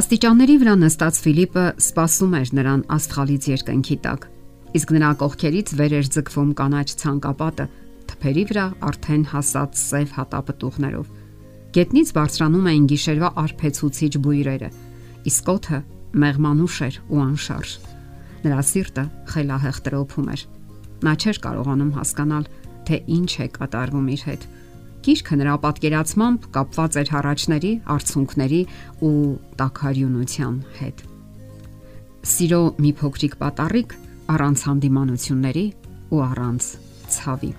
Աստիճանների վրա նստած Ֆիլիպը սպասում էր նրան աստղալից երկնքի տակ։ Իսկ նրա կողքերից վեր էր ձգվում կանաչ ցանկապատը, թփերի վրա արդեն հասած սև հատապտուղներով։ Գետնից բարձրանում էին գիշերվա արփեցուցիչ բույրերը, իսկ օթը մեղմանուշ էր ու անշարժ։ Նրա սիրտը խելահեղ տրոփում էր։ Նա չէր կարողանում հասկանալ, թե ինչ է կատարվում իր հետ։ Գիրքը նրա պատկերացմամբ կապված էր հառաչների, արցունքների ու տակարյունության հետ։ Սիրո մի փոքրիկ պատարիկ առանց հանդիմանությունների ու առանց ցավի։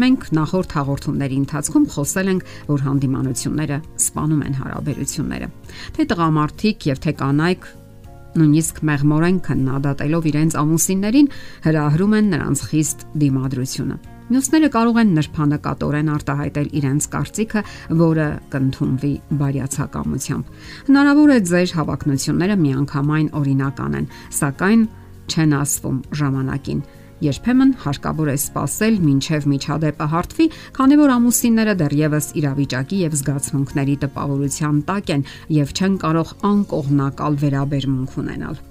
Մենք նախորդ հաղորդումների ընթացքում խոսել ենք, որ հանդիմանությունները սպանում են հարաբերությունները։ Թե տղամարդիկ եւ թե կանայք նույնիսկ մեղմորեն քննադատելով իրենց ամուսիններին հրահրում են նրանց խիստ դիմադրությունը։ Մյուսները կարող են նրբանակատորեն արտահայտել իրենց կարծիքը, որը կընդունվի բարյացակամությամբ։ Հնարավոր է ձեր հավակնությունները միանգամայն օրինական են, սակայն չեն ասվում ժամանակին։ Երբեմն հարկավոր է սпасել մինչև միջադեպը հարթվի, քանի որ ամուսինները դեռևս իրավիճակի եւ զգացմունքների տպավորության տակ են եւ չեն կարող անկողնակալ վերաբերմունք ունենալ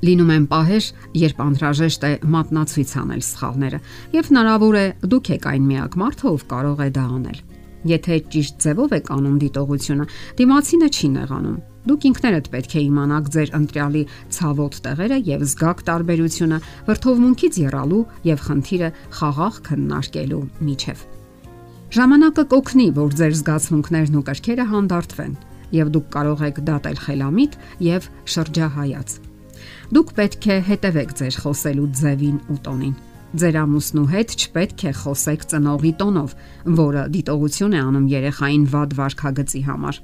լինում են պահեր, երբ անհրաժեշտ է մատնացույց անել սխալները, եւ հնարավոր է դուք եք այն միակ մարդը, ով կարող է դա անել։ Եթե ճիշտ ձևով եք անում դիտողությունը, դիմացինը չի նեղանում։ Դուք ինքներդ պետք է իմանաք ձեր ընտրյալի ցավոտ տեղերը եւ զգաք տարբերությունը վրթովմունքից եռալու եւ խնդիրը խաղաղ քննարկելու միջև։ Ժամանակը կօգնի, որ ձեր զգացմունքներն ու կրքերը հանդարտվեն եւ դուք կարող եք դատել խելամիտ եւ շրջահայաց Դուք պետք է հետևեք ձեր խոսելու ձևին ու տոնին։ Ձեր ամուսնու հետ չպետք է խոսեք ծնողի տոնով, որը դիտողություն է անում երեխային վատ վարքագծի համար։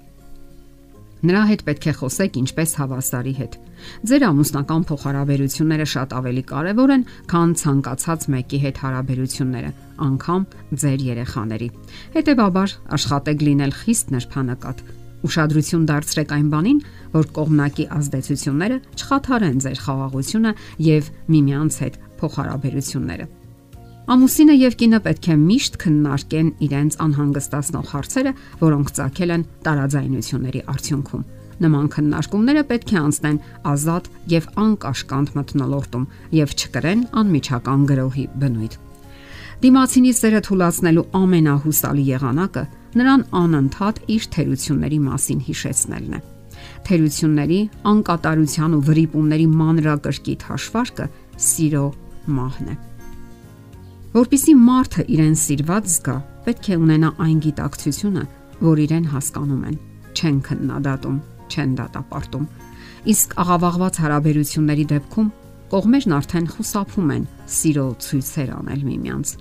Նրա հետ պետք է խոսեք ինչպես հավասարի հետ։ Ձեր ամուսնական փոխհարաբերությունները շատ ավելի կարևոր են, քան ցանկացած մեկի հետ հարաբերությունները, անկամ ձեր երեխաների։ Հետևաբար աշխատեք լինել խիստ նրբանակատ, Ուշադրություն դարձրեք այն բանին, որ կողմնակի ազդեցությունները չխաթարեն ձեր խաղաղությունը եւ միմյանց հետ փոխհարաբերությունները։ Ամուսինը եւ կինը պետք է միշտ քննարկեն իրենց անհանգստացնող հարցերը, որոնք ցակել են տարաձայնությունների արդյունքում։ Նման քննարկումները պետք է անցնեն ազատ եւ անկաշկանդ մթնոլորտում եւ չկրեն անմիջական գրոհի բնույթ։ Դիմացինի սերը թուլացնելու ամենահուսալի եղանակը նրան անընդհատ իր թերությունների մասին հիշեցնելն է։ Թերությունների, անկատարության ու վրիպումների մանրակրկիտ հաշվարկը սիրո մահն է։ Որպիսի մարդը իրեն սիրված զգա, պետք է ունենա այն գիտակցությունը, որ իրեն հասկանում են, չեն քննադատում, չեն դատապարտում։ Իսկ աղավաղված հարաբերությունների դեպքում կողմերն արդեն խուսափում են սիրո ցույցեր անել միմյանց։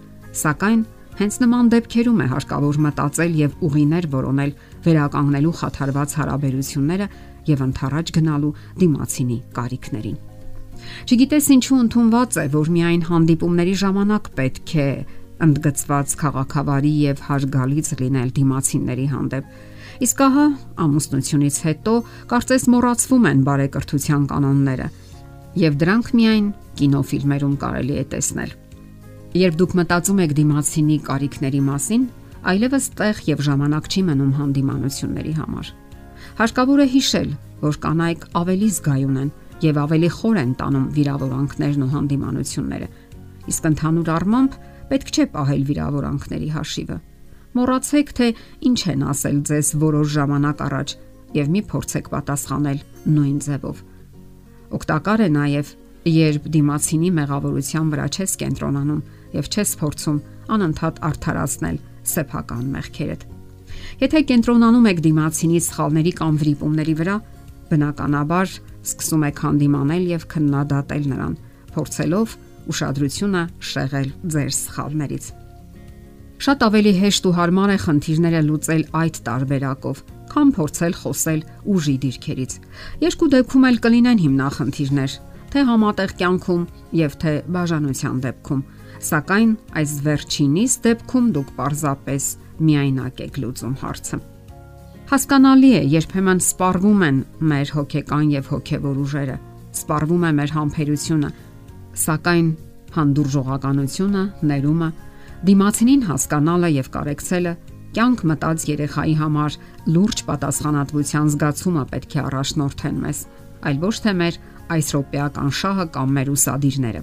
Սակայն Հենց նման դեպքերում է հարկավոր մտածել եւ ուղիներ որոնել վերականգնելու խաթարված հարաբերությունները եւ ընթառաջ գնալու դիմացինի կարիքներին։ Չգիտես ինչու ընդունված է, որ միայն հանդիպումների ժամանակ պետք է ընդգծված քաղաքավարի եւ հարգալից լինել դիմացինների հանդեպ։ Իսկ ահա ամուսնությունից հետո կարծես մոռացվում են բարեկրթության կանոնները, եւ դրանք միայն կինոֆիլմերում կարելի է տեսնել։ Երբ դուք մտածում եք դիմացինի կարիքների մասին, այլևս տեղ եւ ժամանակ չի մնում հանդիմանությունների համար։ Հարկավոր է հիշել, որ կանայք ավելի զգայուն են եւ ավելի խոր են տանում վիրավորանքներն ու հանդիմանությունները։ Իսկ ընդհանուր առմամբ պետք չէ պահել վիրավորանքների հաշիվը։ Մոռացեք, թե ինչ են ասել ձեզ որոշ ժամանակ առաջ եւ մի փորձեք պատասխանել նույն ձևով։ Օգտակար է նաեւ, երբ դիմացինի մեղավորության վրա չես կենտրոնանում, եւ չես փորձում անընդհատ արդարացնել սեփական մեղքերդ։ Եթե կենտրոնանում եք դիմացինի սխալների կամ վրիպումների վրա, բնականաբար սկսում եք հանդիմանել եւ քննադատել նրան, փորձելով ուշադրությունը շեղել ձեր սխալներից։ Շատ ավելի հեշտ ու հարմար է խնդիրները լուծել այդ տարբերակով, քան փորձել խոսել ուժի դիրքերից։ Երկու դեպքում էլ կլինեն հիմնախնդիրներ, թե համատեղ կյանքում եւ թե բաժանության դեպքում, Սակայն այս վերջինիս դեպքում դուք parzapes միայնակ եք լուծում հարցը։ Հասկանալի է, երբեմն սպառվում են մեր հոգեկան եւ հոգեվոր ուժերը, սպառվում է մեր համբերությունը, սակայն հանդուրժողականությունը, ներումը, դիմացինին հասկանալը եւ կարեկցելը կյանք մտած երեխայի համար լուրջ պատասխանատվության զգացումը պետք է առաջնորդեն մեզ, այլ ոչ թե մեր այս ռոպեական շահը կամ մեր ուսադիրները։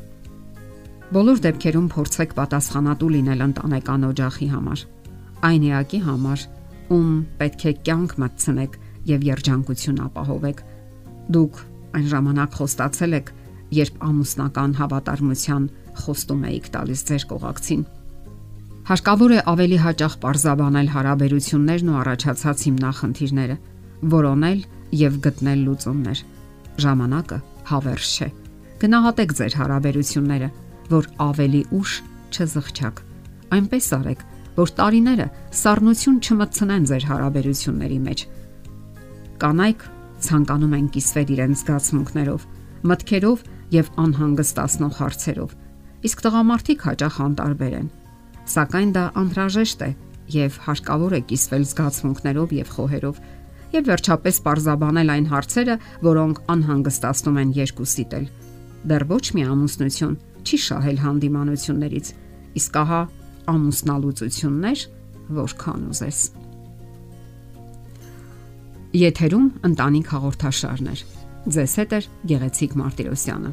Բոլոր դեպքերում փորձեք պատասխանատու լինել ընտանեկան օջախի համար։ Այն իակի համար, ում պետք է կյանք մտցնեք եւ երջանկություն ապահովեք։ Դուք այն ժամանակ խոստացել եք, երբ ամուսնական հավատարմության խոստում եք տալիս ձեր կողակցին։ Հարկավոր է ավելի հաճախ parzabanել հարաբերություններն ու առաջացած հիմնախնդիրները, որոնել եւ գտնել լուծումներ։ Ժամանակը հավերժ չէ։ Գնահատեք ձեր հարաբերությունները, որ ավելի ուշ չզղջաք։ Այնպես արեք, որ տարիները սառնություն չմտցնեն ձեր հարաբերությունների մեջ։ Կանայք ցանկանում են կիսվել իրենց զգացմունքներով, մտքերով եւ անհանգստացնող հարցերով, իսկ տղամարդիկ հաճախ անտարբեր են։ Սակայն դա անհրաժեշտ է եւ հարկավոր է կիսվել զգացմունքներով եւ խոհերով եւ վերջապես parzabanել այն հարցերը, որոնք անհանգստացնում են երկուսիդ էլ։ Դեռ ոչ մի ամուսնություն չի շահել հանդիմանություններից, իսկ ահա ամուսնալուծություններ որքան ուզես։ Եթերում ընտանիք հաղորդաշարներ։ Ձեզ հետ է Գեղեցիկ Մարտիրոսյանը։